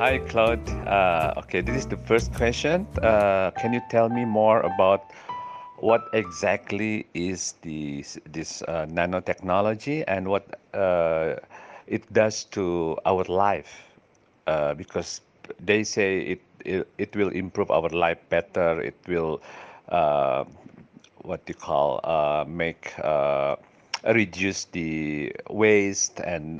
Hi, Claude. Uh, okay, this is the first question. Uh, can you tell me more about what exactly is this this uh, nanotechnology and what uh, it does to our life? Uh, because they say it, it it will improve our life better. It will uh, what you call make reduce the waste and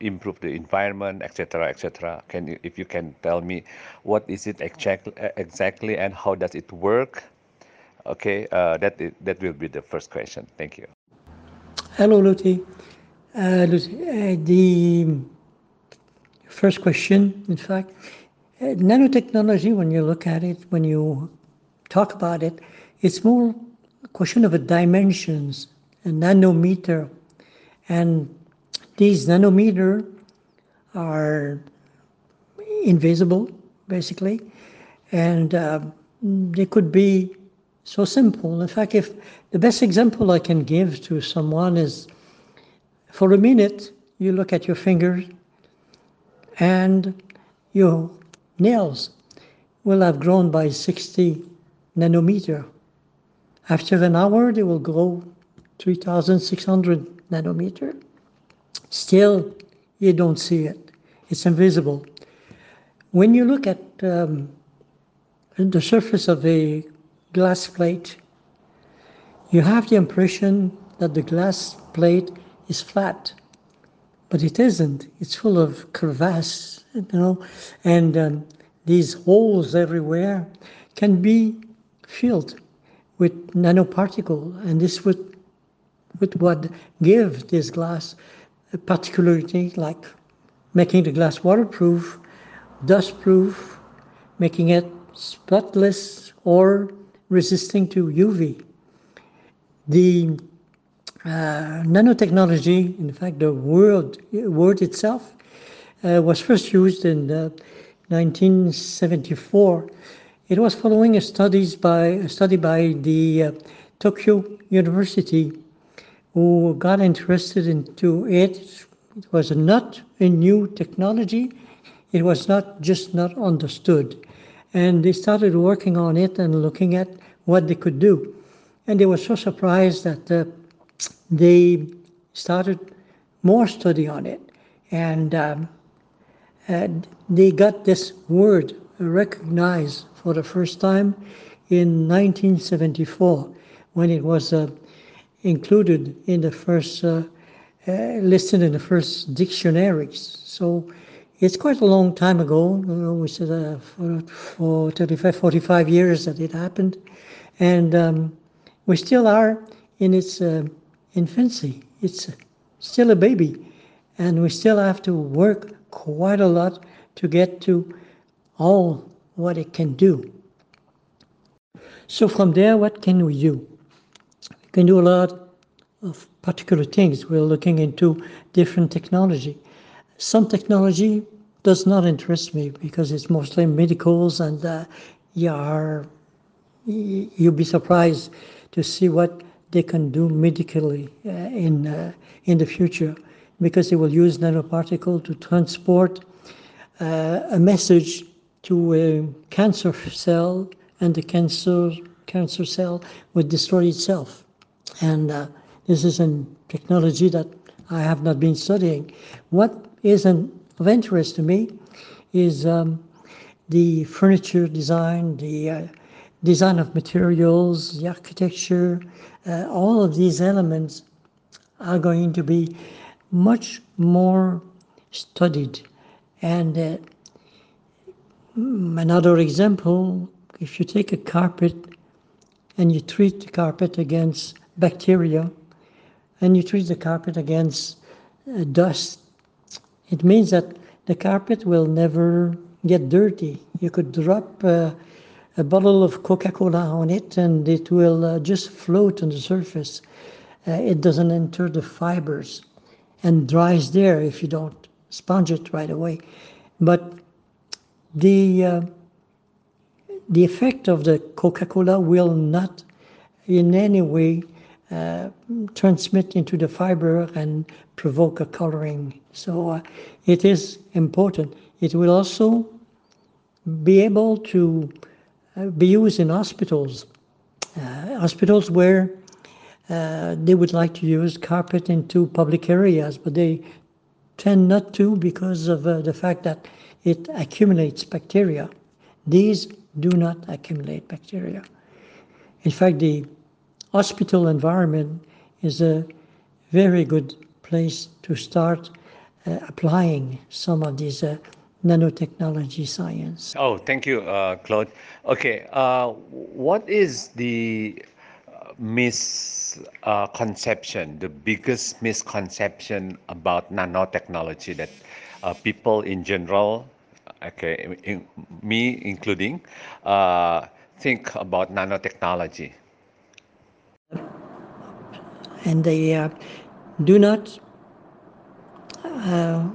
improve the environment, etc., etc. Can you, if you can tell me what is it exactly, exactly, and how does it work? Okay, uh, that that will be the first question. Thank you. Hello, Luti. Uh, uh, the first question, in fact, uh, nanotechnology. When you look at it, when you talk about it, it's more a question of a dimensions, a nanometer, and these nanometer are invisible, basically, and uh, they could be so simple. In fact, if the best example I can give to someone is for a minute, you look at your fingers and your nails will have grown by 60 nanometer. After an hour, they will grow 3,600 nanometer. Still, you don't see it. It's invisible. When you look at um, the surface of a glass plate, you have the impression that the glass plate is flat, but it isn't. It's full of crevasses, you know, and um, these holes everywhere can be filled with nanoparticle, and this would, would what give this glass particularity like making the glass waterproof, dustproof, making it spotless or resisting to UV. The uh, nanotechnology, in fact, the word, word itself, uh, was first used in uh, 1974. It was following a, studies by, a study by the uh, Tokyo University who got interested into it. It was not a new technology. It was not just not understood. And they started working on it and looking at what they could do. And they were so surprised that uh, they started more study on it. And, um, they got this word recognized for the first time in 1974 when it was uh, included in the first, uh, uh, listed in the first dictionaries. So it's quite a long time ago. You know, we said uh, for, for 35, 45 years that it happened. And um, we still are in its uh, infancy. It's still a baby. And we still have to work quite a lot to get to all what it can do. So from there, what can we do? Can do a lot of particular things. We're looking into different technology. Some technology does not interest me because it's mostly medicals and uh, you are, you'll be surprised to see what they can do medically uh, in, uh, in the future because they will use nanoparticle to transport uh, a message to a cancer cell and the cancer, cancer cell would destroy itself. And uh, this is a technology that I have not been studying. What is an, of interest to me is um, the furniture design, the uh, design of materials, the architecture, uh, all of these elements are going to be much more studied. And uh, another example, if you take a carpet and you treat the carpet against bacteria, and you treat the carpet against uh, dust, it means that the carpet will never get dirty. You could drop uh, a bottle of Coca-Cola on it and it will uh, just float on the surface. Uh, it doesn't enter the fibers and dries there if you don't sponge it right away. But the uh, the effect of the Coca-Cola will not in any way uh, transmit into the fiber and provoke a coloring. So uh, it is important. It will also be able to uh, be used in hospitals, uh, hospitals where uh, they would like to use carpet into public areas, but they tend not to because of the fact that it accumulates bacteria. These do not accumulate bacteria. In fact, the hospital environment is a very good place to start uh, applying some of these uh, nanotechnology science. Oh, thank you, uh, Claude. Okay, uh, what is the uh, misconception, the biggest misconception about nanotechnology that uh, people in general, okay, in, me including, think about nanotechnology? And they uh, do not. Uh,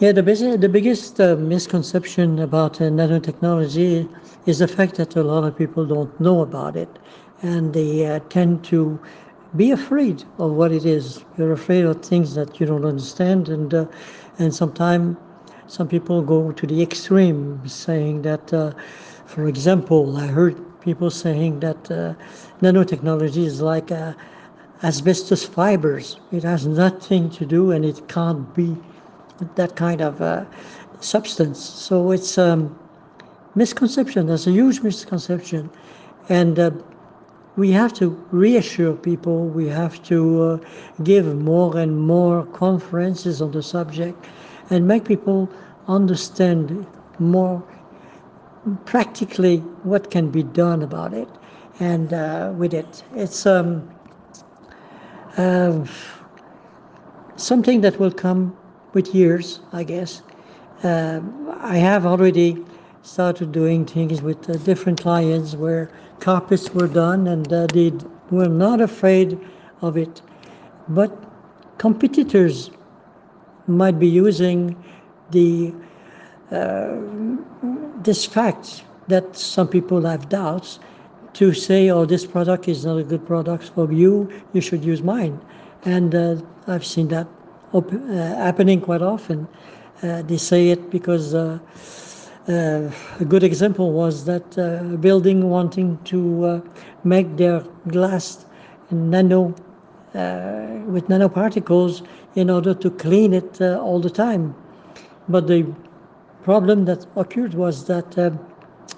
yeah, the, biggest, the biggest uh, misconception about uh, nanotechnology is the fact that a lot of people don't know about it, and they uh, tend to be afraid of what it is. You're afraid of things that you don't understand, and uh, and sometimes some people go to the extreme, saying that, for example, I heard people saying that nanotechnology is like uh, asbestos fibers. It has nothing to do and it can't be that kind of uh, substance. So it's a um, misconception. There's a huge misconception. And uh, we have to reassure people, we have to uh, give more and more conferences on the subject and make people understand more practically what can be done about it and uh, with it. It's um, uh, something that will come with years, I guess. Uh, I have already started doing things with uh, different clients where carpets were done and uh, they were not afraid of it. But competitors might be using the uh, this fact that some people have doubts to say, oh, this product is not a good product for you, you should use mine. And uh, I've seen that op- uh, happening quite often. Uh, they say it because uh, uh, a good example was that a building wanting to make their glass nano with nanoparticles in order to clean it all the time. But the problem that occurred was that uh,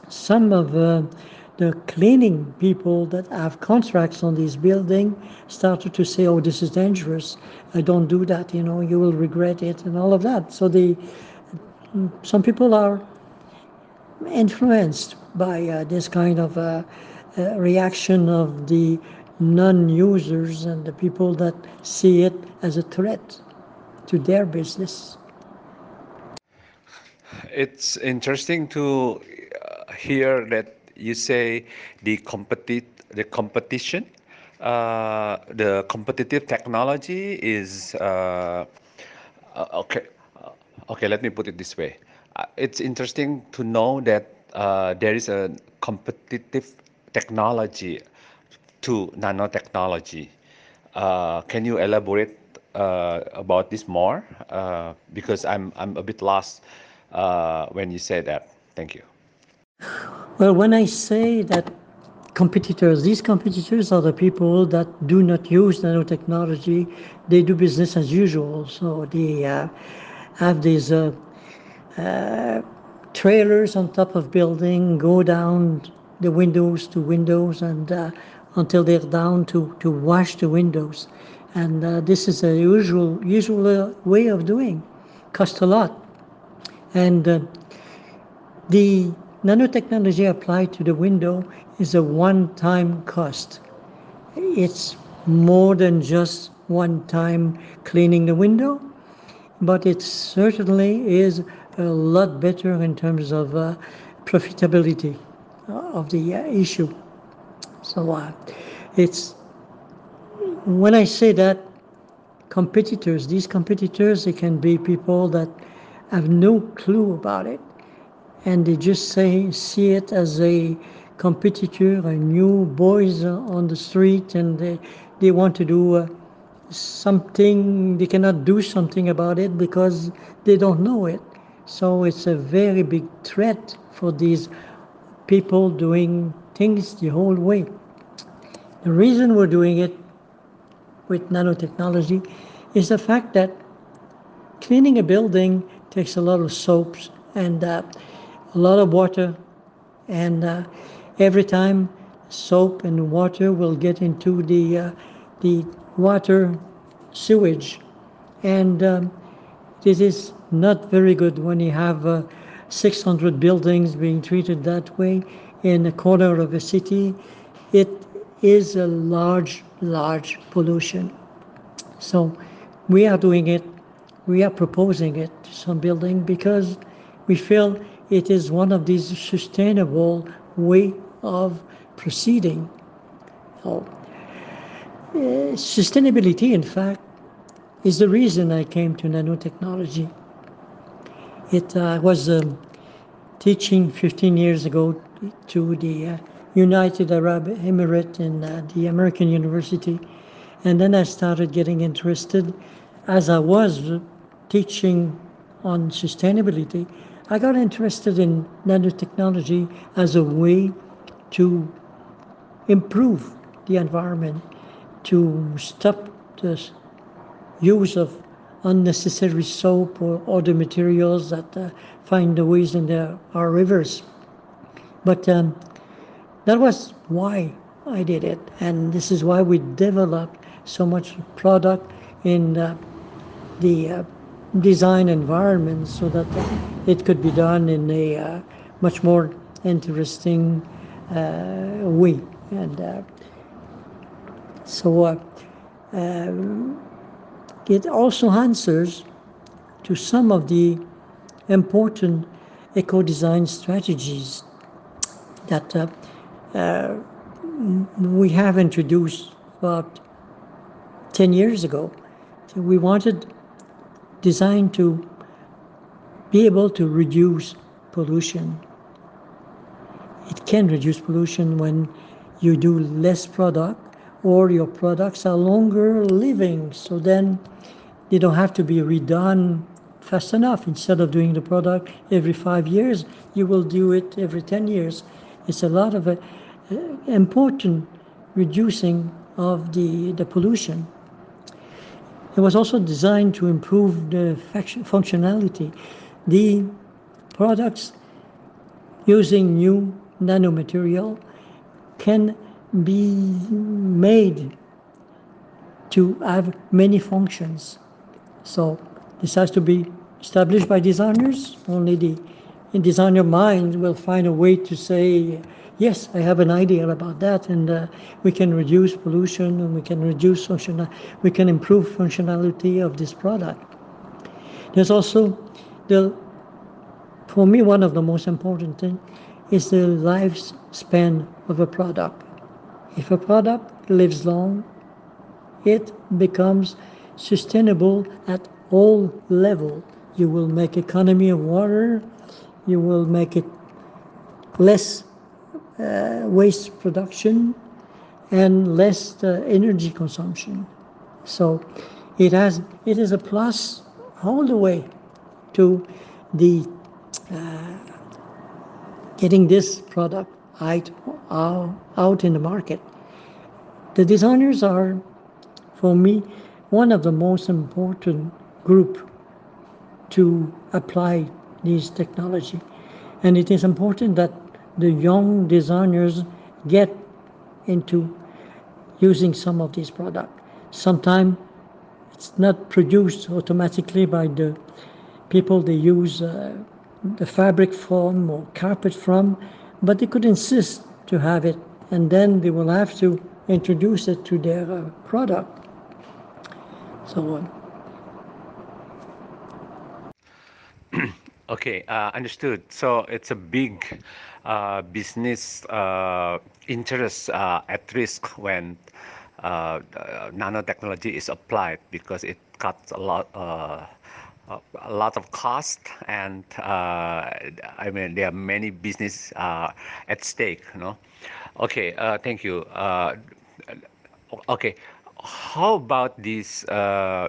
some of uh, the cleaning people that have contracts on this building started to say, "Oh, this is dangerous. I don't do that. You know, you will regret it," and all of that. So the some people are influenced by uh, this kind of uh, uh, reaction of the non-users and the people that see it as a threat to their business it's interesting to uh, hear that you say the competi- the competition, uh, the competitive technology is uh, uh okay. Uh, okay, let me put it this way. Uh, it's interesting to know that there is a competitive technology to nanotechnology. can you elaborate about this more? because I'm I'm a bit lost uh, when you say that. Thank you. Well, when I say that competitors, these competitors are the people that do not use nanotechnology, they do business as usual. So they uh, have these uh, uh, trailers on top of building, go down the windows to windows and uh, until they're down to, to wash the windows. And uh, this is a usual usual way of doing. Cost a lot. And uh, the nanotechnology applied to the window is a one-time cost. It's more than just one time cleaning the window, but it certainly is a lot better in terms of uh, profitability uh, of the uh, issue. So uh, it's when I say that competitors, these competitors, they can be people that have no clue about it and they just say see it as a competitor, a new boys on the street, and they, they want to do uh, something, they cannot do something about it because they don't know it. So it's a very big threat for these people doing things the whole way. The reason we're doing it with nanotechnology is the fact that cleaning a building takes a lot of soaps and uh, a lot of water, and uh, every time soap and water will get into the uh, the water sewage, and um, this is not very good when you have uh, 600 buildings being treated that way in a corner of a city. It is a large, large pollution. So we are doing it, we are proposing it to some building because we feel it is one of these sustainable way of proceeding. So, uh, sustainability, in fact, is the reason I came to nanotechnology. It uh, was um, teaching 15 years ago to the uh, United Arab Emirates in uh, the American University. And then I started getting interested as I was teaching on sustainability. I got interested in nanotechnology as a way to improve the environment, to stop the use of unnecessary soap or other materials that uh, find their ways in the, our rivers. But um, that was why I did it, and this is why we developed so much product in uh, the uh, design environment so that it could be done in a uh, much more interesting uh, way. And uh, so uh, um, it also answers to some of the important eco design strategies that uh, uh, we have introduced about 10 years ago. So we wanted design to be able to reduce pollution. It can reduce pollution when you do less product or your products are longer living. So then they don't have to be redone fast enough. Instead of doing the product every five years, you will do it every 10 years. It's a lot of a, uh, important reducing of the, the pollution. It was also designed to improve the functionality. The products using new nanomaterial can be made to have many functions. So this has to be established by designers. Only the designer mind will find a way to say, yes, I have an idea about that, and uh, we can reduce pollution, and we can reduce functional, we can improve functionality of this product. There's also the, for me, one of the most important thing is the lifespan of a product. If a product lives long, it becomes sustainable at all level. You will make economy of water, you will make it less waste production and less uh, energy consumption. So it has it is a plus all the way to the uh, getting this product out, out in the market. The designers are, for me, one of the most important group to apply this technology. And it is important that the young designers get into using some of these products. Sometimes it's not produced automatically by the people they use uh, the fabric from or carpet from, but they could insist to have it, and then they will have to introduce it to their uh, product. So on. Okay, uh, understood. So it's a big business uh, interest uh, at risk when uh, nanotechnology is applied because it cuts a lot a lot of cost and uh, I mean there are many business uh, at stake you know. Okay uh, thank you. Uh, okay how about this uh,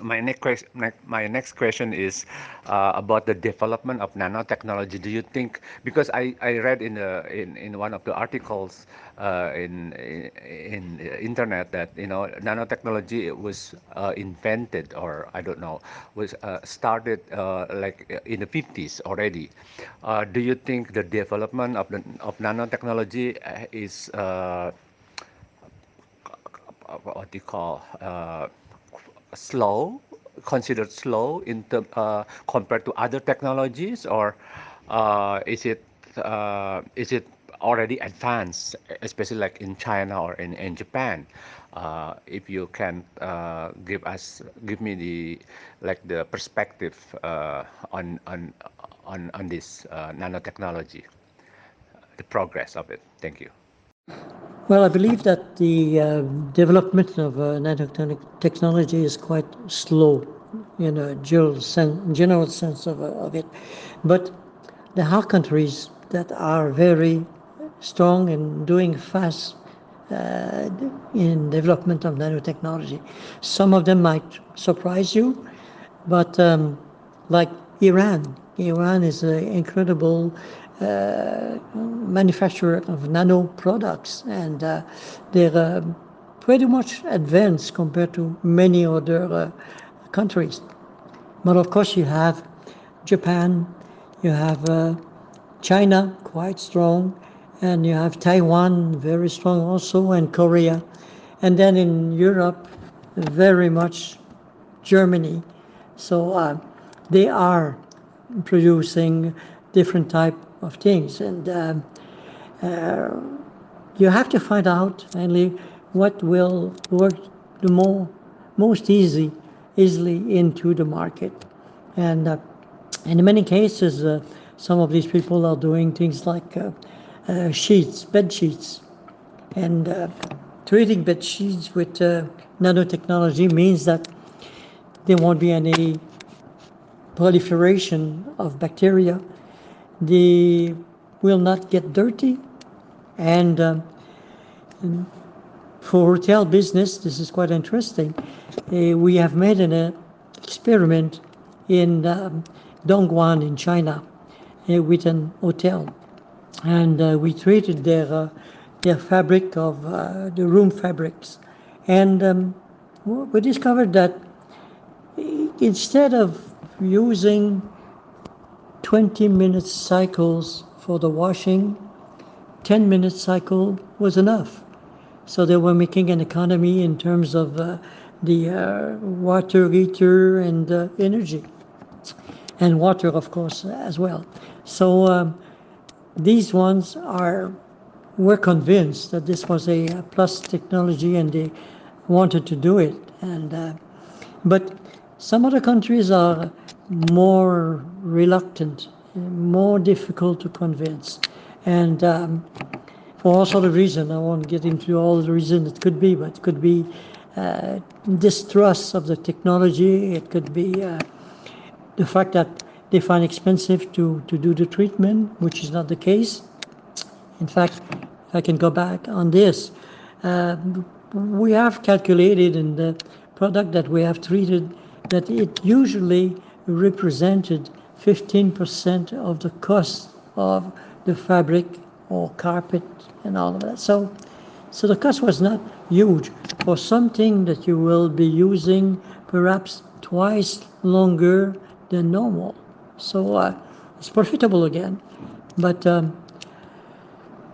my next question my next question is uh, about the development of nanotechnology. Do you think because i i read in the in, in one of the articles uh, in, in, in internet that you know nanotechnology was uh, invented or i don't know was uh, started uh, like in the 50s already. Uh, do you think the development of the of nanotechnology is what do you call slow, considered slow in term, uh, compared to other technologies, or uh, is it uh, is it already advanced, especially like in China or in, in Japan? Uh, if you can uh, give us give me the like the perspective uh, on on on on this nanotechnology, the progress of it. Thank you. Well, I believe that the uh, development of uh, nanotechnology is quite slow in a general sense, general sense of, uh, of it. But there are countries that are very strong and doing fast uh, in development of nanotechnology. Some of them might surprise you, but um, like Iran, Iran is an incredible manufacturer of nano products, and uh, they're uh, pretty much advanced compared to many other countries. But of course, you have Japan, you have China, quite strong, and you have Taiwan, very strong also, and Korea. And then in Europe, very much Germany. So uh, they are producing different type of things. And um, uh, you have to find out mainly what will work the more most easy easily into the market. And uh, in many cases, uh, some of these people are doing things like uh, uh, sheets, bed sheets, and uh, treating bed sheets with nanotechnology means that there won't be any proliferation of bacteria they will not get dirty. And, and for hotel business, this is quite interesting. Uh, we have made an uh, experiment in um, Dongguan in China uh, with an hotel, and uh, we treated their uh, their fabric of uh, the room fabrics, and um, we discovered that instead of using 20 minute cycles for the washing, 10 minute cycle was enough. So they were making an economy in terms of uh, the uh, water heater and uh, energy, and water, of course, as well. So um, these ones are were convinced that this was a plus technology, and they wanted to do it. And uh, but some other countries are more reluctant, more difficult to convince. And um, for all sort of reasons, I won't get into all the reasons it could be, but it could be uh, distrust of the technology. It could be uh, the fact that they find expensive to, to do the treatment, which is not the case. In fact, I can go back on this, uh, we have calculated in the product that we have treated that it usually represented 15% of the cost of the fabric or carpet and all of that. So, so the cost was not huge for something that you will be using perhaps twice longer than normal. So uh, it's profitable again, but um,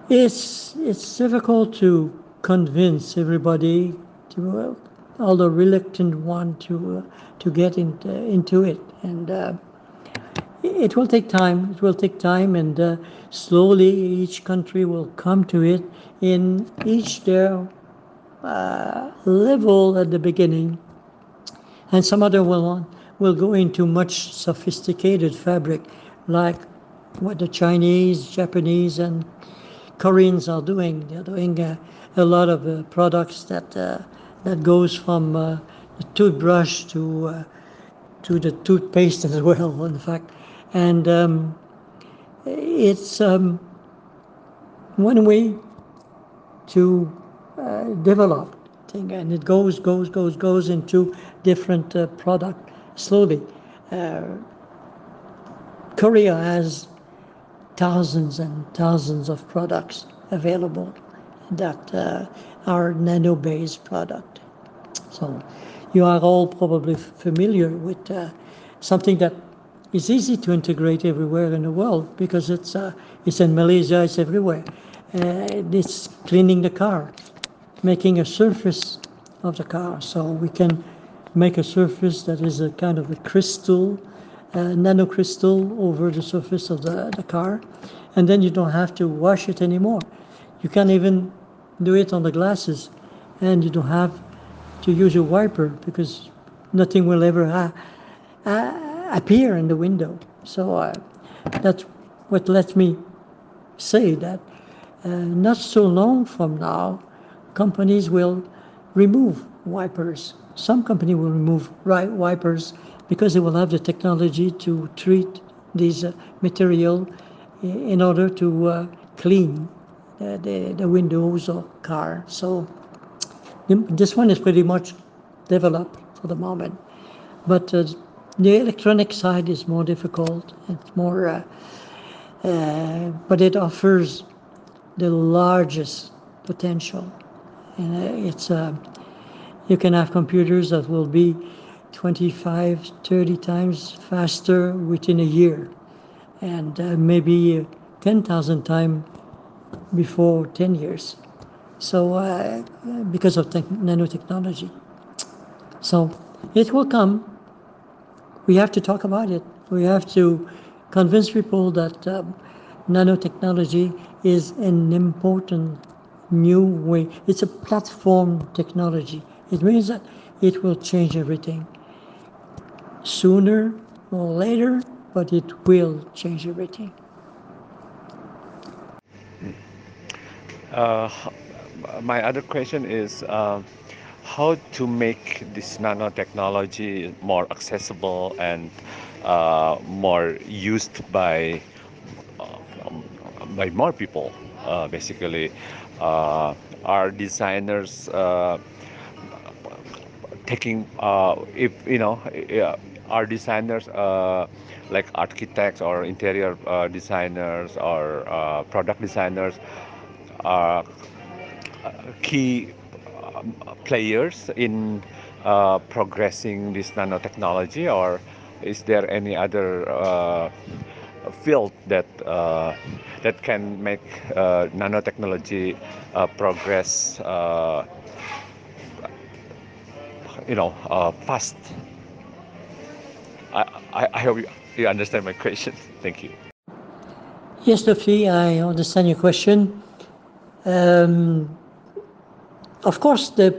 it's it's difficult to convince everybody to uh, the reluctant one to uh, to get into into it and uh, it will take time. It will take time, and uh, slowly each country will come to it in each their uh, level at the beginning, and some other will will go into much sophisticated fabric, like what the Chinese, Japanese, and Koreans are doing. They're doing uh, a lot of uh, products that uh, that goes from uh, toothbrush to to the toothpaste as well, in fact. And um, it's um, one way to uh, develop thing, and it goes, goes, goes, goes into different uh, product slowly. Uh, Korea has thousands and thousands of products available that uh, are nano-based product. So you are all probably familiar with uh, something that is easy to integrate everywhere in the world because it's uh, it's in Malaysia, it's everywhere. Uh, it's cleaning the car, making a surface of the car, so we can make a surface that is a kind of a crystal, uh, nanocrystal over the surface of the, the car, and then you don't have to wash it anymore. You can even do it on the glasses, and you don't have to use a wiper because nothing will ever ha- uh, appear in the window. So uh, that's what lets me say that uh, not so long from now, companies will remove wipers. Some company will remove right wipers because they will have the technology to treat these uh, material in order to uh, clean the, the, the windows or car. So this one is pretty much developed for the moment. But uh, the electronic side is more difficult. It's more, uh, uh, but it offers the largest potential. And uh, it's, uh, you can have computers that will be 25, 30 times faster within a year, and uh, maybe 10,000 times before 10 years. So, uh, because of te- nanotechnology. So, it will come. We have to talk about it. We have to convince people that um, nanotechnology is an important new way. It's a platform technology. It means that it will change everything sooner or later, but it will change everything. Uh, my other question is uh, how to make this nanotechnology more accessible and uh, more used by um, by more people. Uh, basically, uh, are designers uh, taking if you know are designers like architects or interior designers or product designers are key um, players in uh, progressing this nanotechnology, or is there any other uh, field that uh, that can make uh, nanotechnology uh, progress? Uh, you know, fast. I, I, I hope you, understand my question. Thank you. Yes, Sophie, I understand your question. Um, of course, the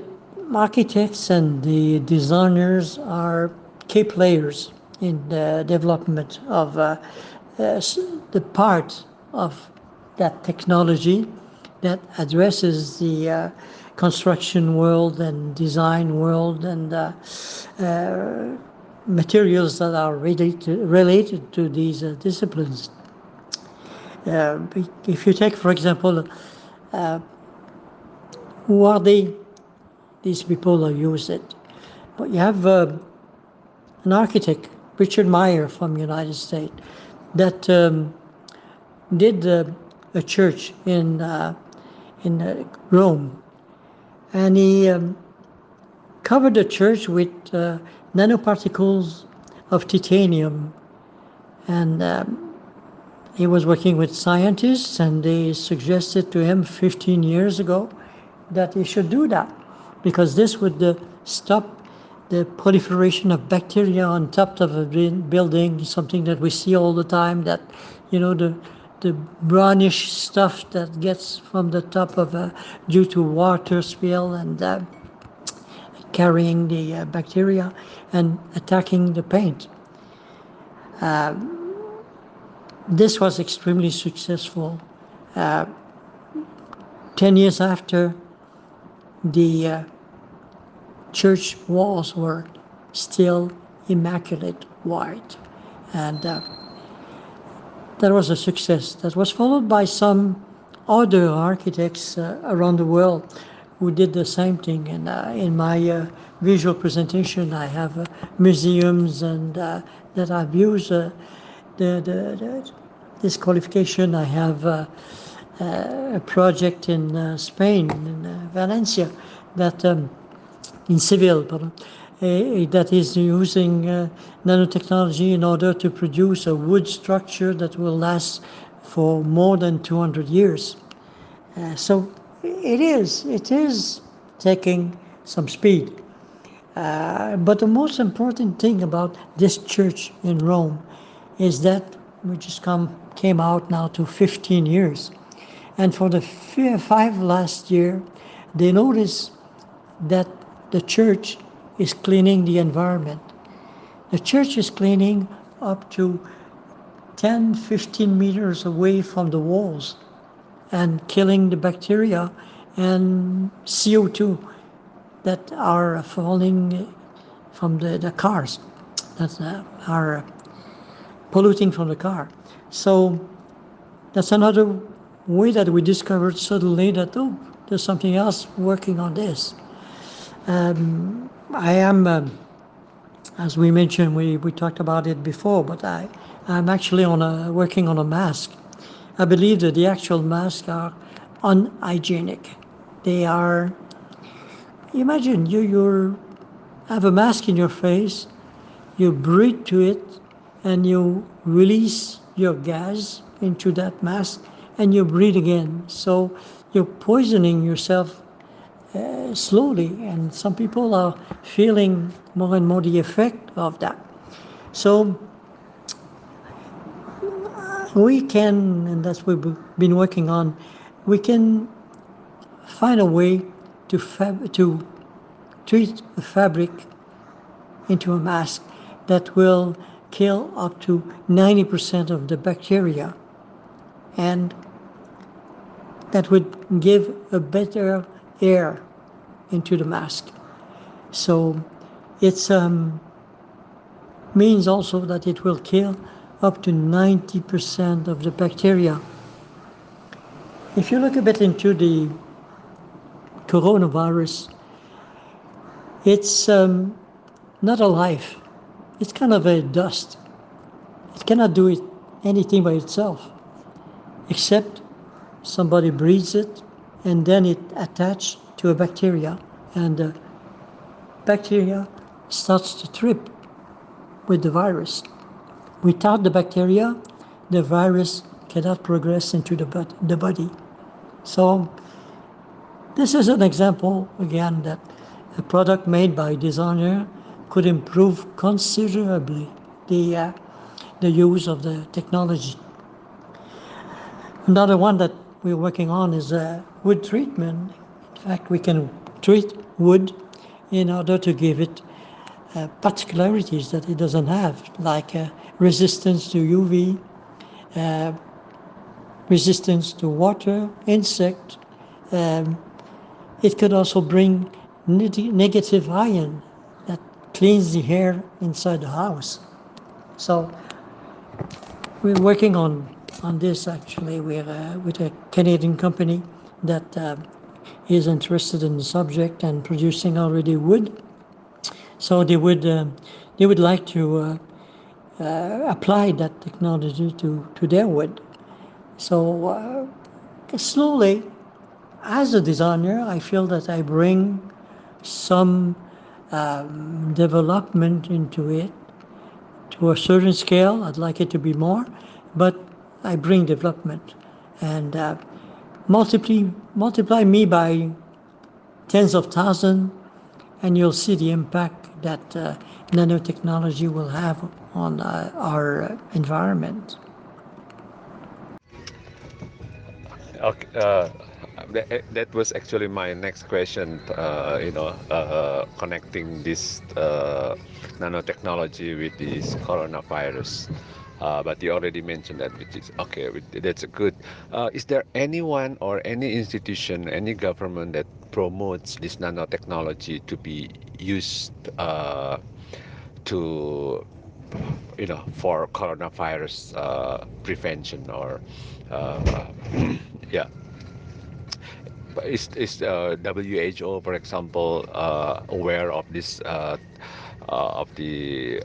architects and the designers are key players in the development of uh, uh, the part of that technology that addresses the uh, construction world and design world and uh, uh, materials that are related to, related to these uh, disciplines. if you take, for example, who are they? These people who use it. But you have uh, an architect, Richard Meier from the United States, that um, did uh, a church in uh, in uh, Rome, and he um, covered the church with uh, nanoparticles of titanium, and um, he was working with scientists, and they suggested to him 15 years ago that he should do that because this would uh, stop the proliferation of bacteria on top of a building, something that we see all the time, that, you know, the, the brownish stuff that gets from the top of a, due to water spill and uh, carrying the uh, bacteria and attacking the paint. Uh, this was extremely successful. Uh, 10 years after the uh, church walls were still immaculate white. And uh, that was a success. That was followed by some other architects uh, around the world who did the same thing. And uh, in my uh, visual presentation, I have uh, museums and uh, that I've used the, the, the, this qualification. I have a project in Spain, in Valencia, that um, in Seville, that is using uh, nanotechnology in order to produce a wood structure that will last for more than 200 years. Uh, so it is, it is taking some speed. Uh, but the most important thing about this church in Rome is that we just come came out now to 15 years, and for the five last year, they notice that the church is cleaning the environment. The church is cleaning up to 10, 15 meters away from the walls and killing the bacteria and CO2 that are falling from the, the cars, that uh, are polluting from the car. So that's another way that we discovered suddenly that, oh, there's something else working on this. Um, I am, um, as we mentioned, we, we talked about it before, but I, I'm actually on a, working on a mask. I believe that the actual masks are unhygienic. They are, imagine you you have a mask in your face, you breathe to it, and you release your gas into that mask, and you breathe again. So you're poisoning yourself uh, slowly, and some people are feeling more and more the effect of that. So we can, and that's what we've been working on, we can find a way to fab- to treat the fabric into a mask that will kill up to 90% of the bacteria and that would give a better air into the mask. So it um, means also that it will kill up to 90% of the bacteria. If you look a bit into the coronavirus, it's um, not alive. It's kind of a dust. It cannot do it, anything by itself, except somebody breathes it and then it attaches to a bacteria, and the bacteria starts to trip with the virus. Without the bacteria, the virus cannot progress into the, the body. So, this is an example again that a product made by designer could improve considerably the, uh, the use of the technology. Another one that we're working on is uh, wood treatment. In fact, we can treat wood in order to give it uh, particularities that it doesn't have, like uh, resistance to UV, uh, resistance to water, insect. Um, it could also bring negative ion that cleans the air inside the house. So we're working on on this actually. We're uh, with a Canadian company that uh, is interested in the subject and producing already wood. So they would uh, they would like to uh, uh, apply that technology to, to their wood. So slowly, as a designer, I feel that I bring some um, development into it to a certain scale. I'd like it to be more, but I bring development and uh, multiply multiply me by tens of thousands, and you'll see the impact that uh, nanotechnology will have on uh, our environment. Okay, uh, that, that, was actually my next question. Uh, you know, uh, connecting this uh, nanotechnology with this coronavirus. Uh, but you already mentioned that, which is okay. That's a good. Uh, is there anyone or any institution, any government that promotes this nanotechnology to be used uh, to you know for coronavirus uh, prevention or uh, yeah is, is uh, WHO, for example, aware of this, of the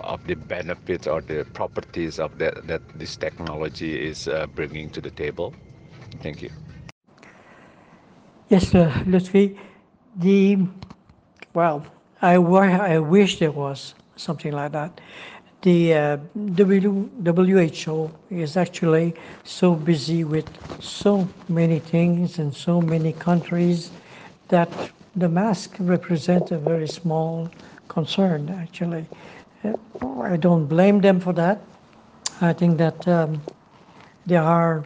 of the benefits or the properties of that that this technology is uh, bringing to the table? Thank you. Yes, uh, Lutfi. The well, I I wish there was something like that. The uh, WHO is actually so busy with so many things and so many countries that the mask represents a very small concern, actually. Uh, I don't blame them for that. I think that um, there are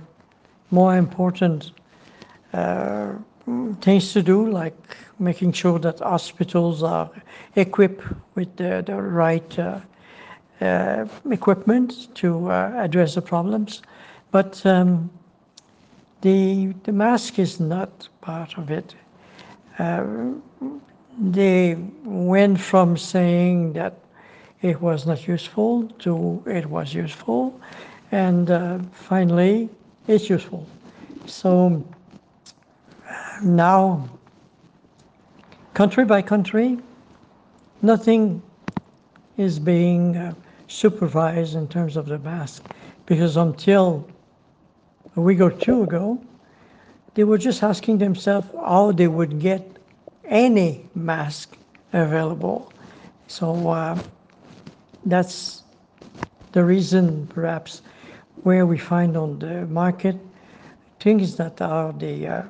more important uh, things to do, like making sure that hospitals are equipped with the, the right uh, uh, equipment to uh, address the problems. But um, the, the mask is not part of it. Uh, they went from saying that it was not useful to it was useful, and uh, finally it's useful. So now, country by country, nothing is being uh, supervised in terms of the mask because until a week or two ago, they were just asking themselves how they would get any mask available. So uh, that's the reason, perhaps, where we find on the market things that are the, uh,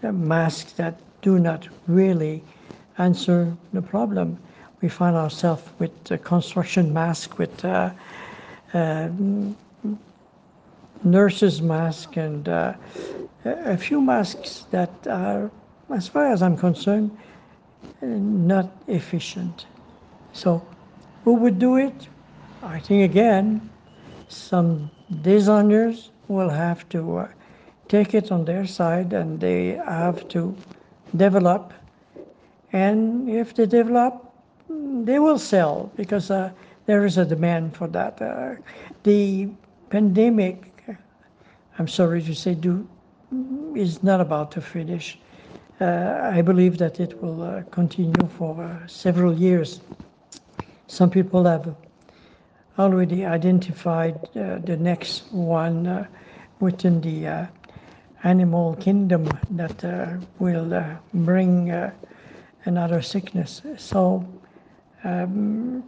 the masks that do not really answer the problem. We find ourselves with a construction mask, with uh, uh, nurses' mask, and a few masks that are, as far as I'm concerned, not efficient. So who would do it? I think again, some designers will have to uh, take it on their side and they have to develop. And if they develop, they will sell because uh, there is a demand for that. Uh, the pandemic, I'm sorry to say, do, is not about to finish. Uh, I believe that it will uh, continue for uh, several years. Some people have already identified uh, the next one uh, within the uh, animal kingdom that uh, will uh, bring uh, another sickness. So um,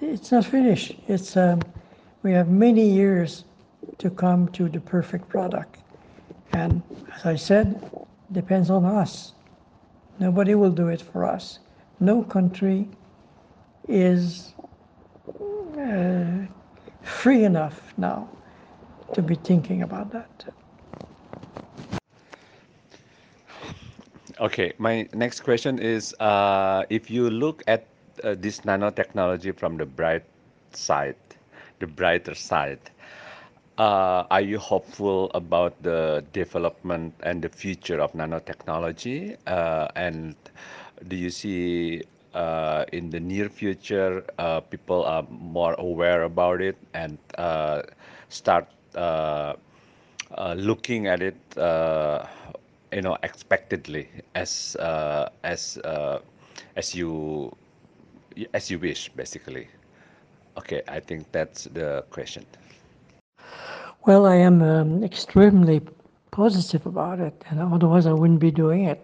it's not finished. It's um, we have many years to come to the perfect product, and as I said, depends on us. Nobody will do it for us. No country is uh, free enough now to be thinking about that. Okay, my next question is uh, if you look at uh, this nanotechnology from the bright side, the brighter side, uh, are you hopeful about the development and the future of nanotechnology? Uh, and do you see uh, in the near future, uh, people are more aware about it and uh, start uh, uh, looking at it, uh, you know, expectedly as as as you as you wish, basically. Okay, I think that's the question. Well, I am um, extremely positive about it, and otherwise I wouldn't be doing it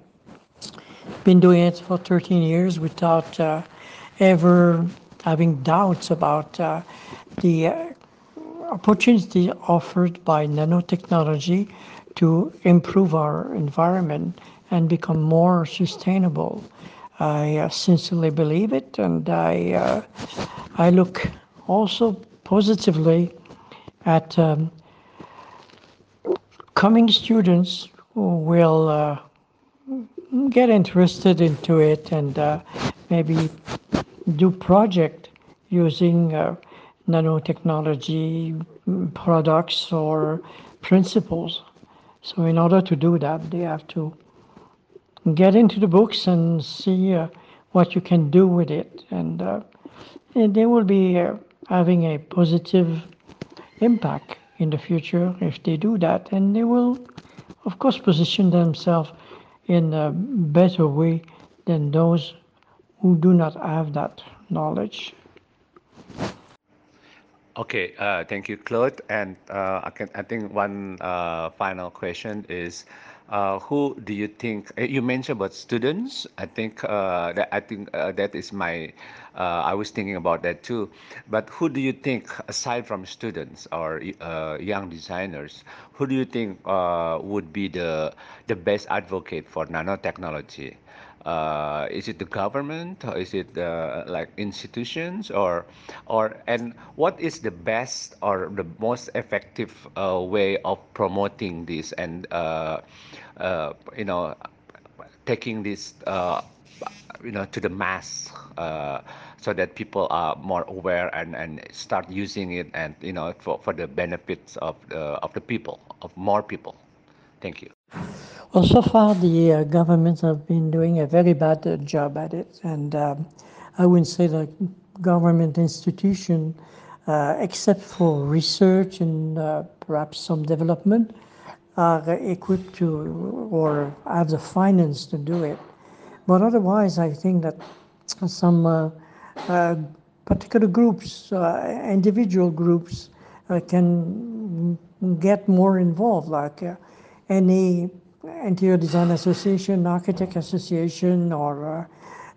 been doing it for 13 years without uh, ever having doubts about uh, the uh, opportunity offered by nanotechnology to improve our environment and become more sustainable. I uh, sincerely believe it, and I uh, I look also positively at um, coming students who will get interested into it and uh, maybe do project using uh, nanotechnology products or principles. So in order to do that, they have to get into the books and see uh, what you can do with it, and, uh, and they will be uh, having a positive impact in the future if they do that, and they will, of course, position themselves in a better way than those who do not have that knowledge. Okay, uh, thank you, Claude. And uh, I can I think one uh, final question is, uh, who do you think uh, you mentioned about students? I think uh, that I think that is my I was thinking about that too. But who do you think, aside from students or young designers, who do you think would be the the best advocate for nanotechnology? Uh, is it the government? Is it the like institutions or or and what is the best or the most effective uh, way of promoting this and uh, uh you know taking this uh, you know to the mass uh, so that people are more aware and, and start using it and you know for, for the benefits of the, of the people of more people? Thank you well, so far the uh, governments have been doing a very bad uh, job at it, and um, I wouldn't say that government institution, uh, except for research and uh, perhaps some development, are equipped to or have the finance to do it. But otherwise, I think that some uh, uh, particular groups, individual groups, can get more involved, like any Interior Design Association, Architect Association, or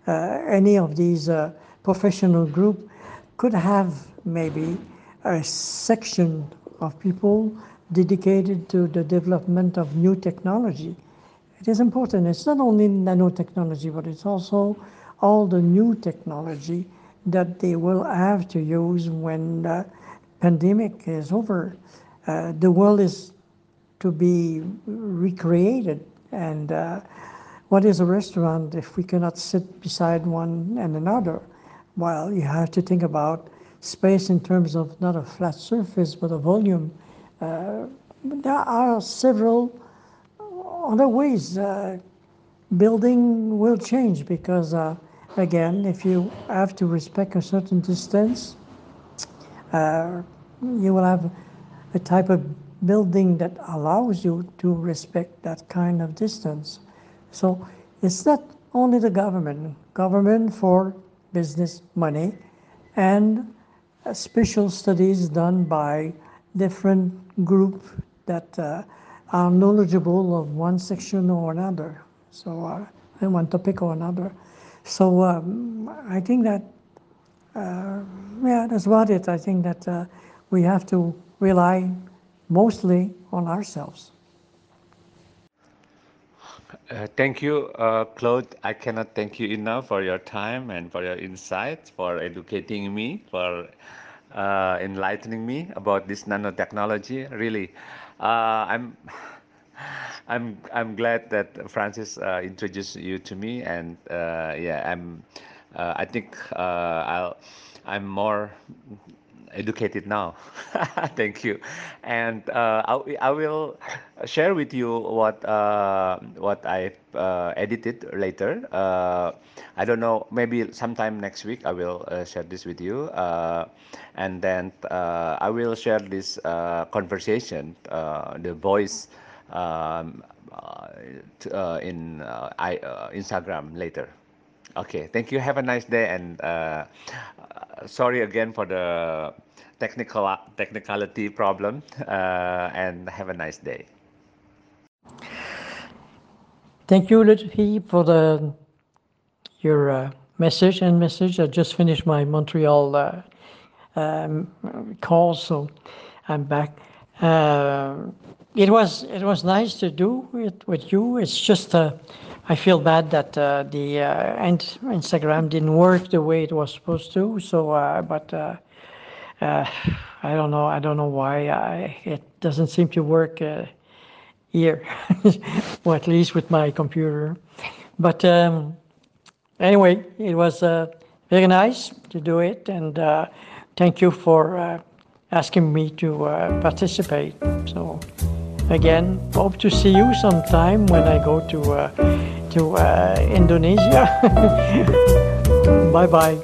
uh, any of these uh, professional group could have maybe a section of people dedicated to the development of new technology. It is important. It's not only nanotechnology, but it's also all the new technology that they will have to use when the pandemic is over. Uh, the world is to be recreated. And uh, what is a restaurant if we cannot sit beside one and another? Well, you have to think about space in terms of not a flat surface, but a volume. Uh, there are several other ways. Uh, building will change because, uh, again, if you have to respect a certain distance, uh, you will have a type of building that allows you to respect that kind of distance. So it's not only the government, government for business money, and special studies done by different groups that uh, are knowledgeable of one section or another, so uh, one topic or another. So um, I think that, uh, yeah, that's about it. I think that uh, we have to rely mostly on ourselves. Uh, thank you, uh, Claude. I cannot thank you enough for your time and for your insights, for educating me, for uh, enlightening me about this nanotechnology. Really, uh, I'm, I'm, I'm glad that Francis uh, introduced you to me, and uh, yeah, I'm, I think I'll, I'm more educated now. Thank you. And uh, I, I will share with you what uh, what I uh, edited later. Uh, I don't know, maybe sometime next week I will uh, share this with you. Uh, and then I will share this conversation, the voice um, in I, Instagram later. Okay, thank you. Have a nice day, and uh, sorry again for the technical technicality problem. Uh, and have a nice day. Thank you, Lutfi, for the your uh, message and message. I just finished my Montreal uh, um, call, so I'm back. It was it was nice to do it with you. It's just uh, I feel bad that uh, the uh, Instagram didn't work the way it was supposed to. So, uh, but uh, uh, I don't know. I don't know why I, it doesn't seem to work here, or at least with my computer. But um, anyway, it was very nice to do it, and thank you for asking me to participate. So again. Hope to see you sometime when I go to uh, to uh, Indonesia. bye bye.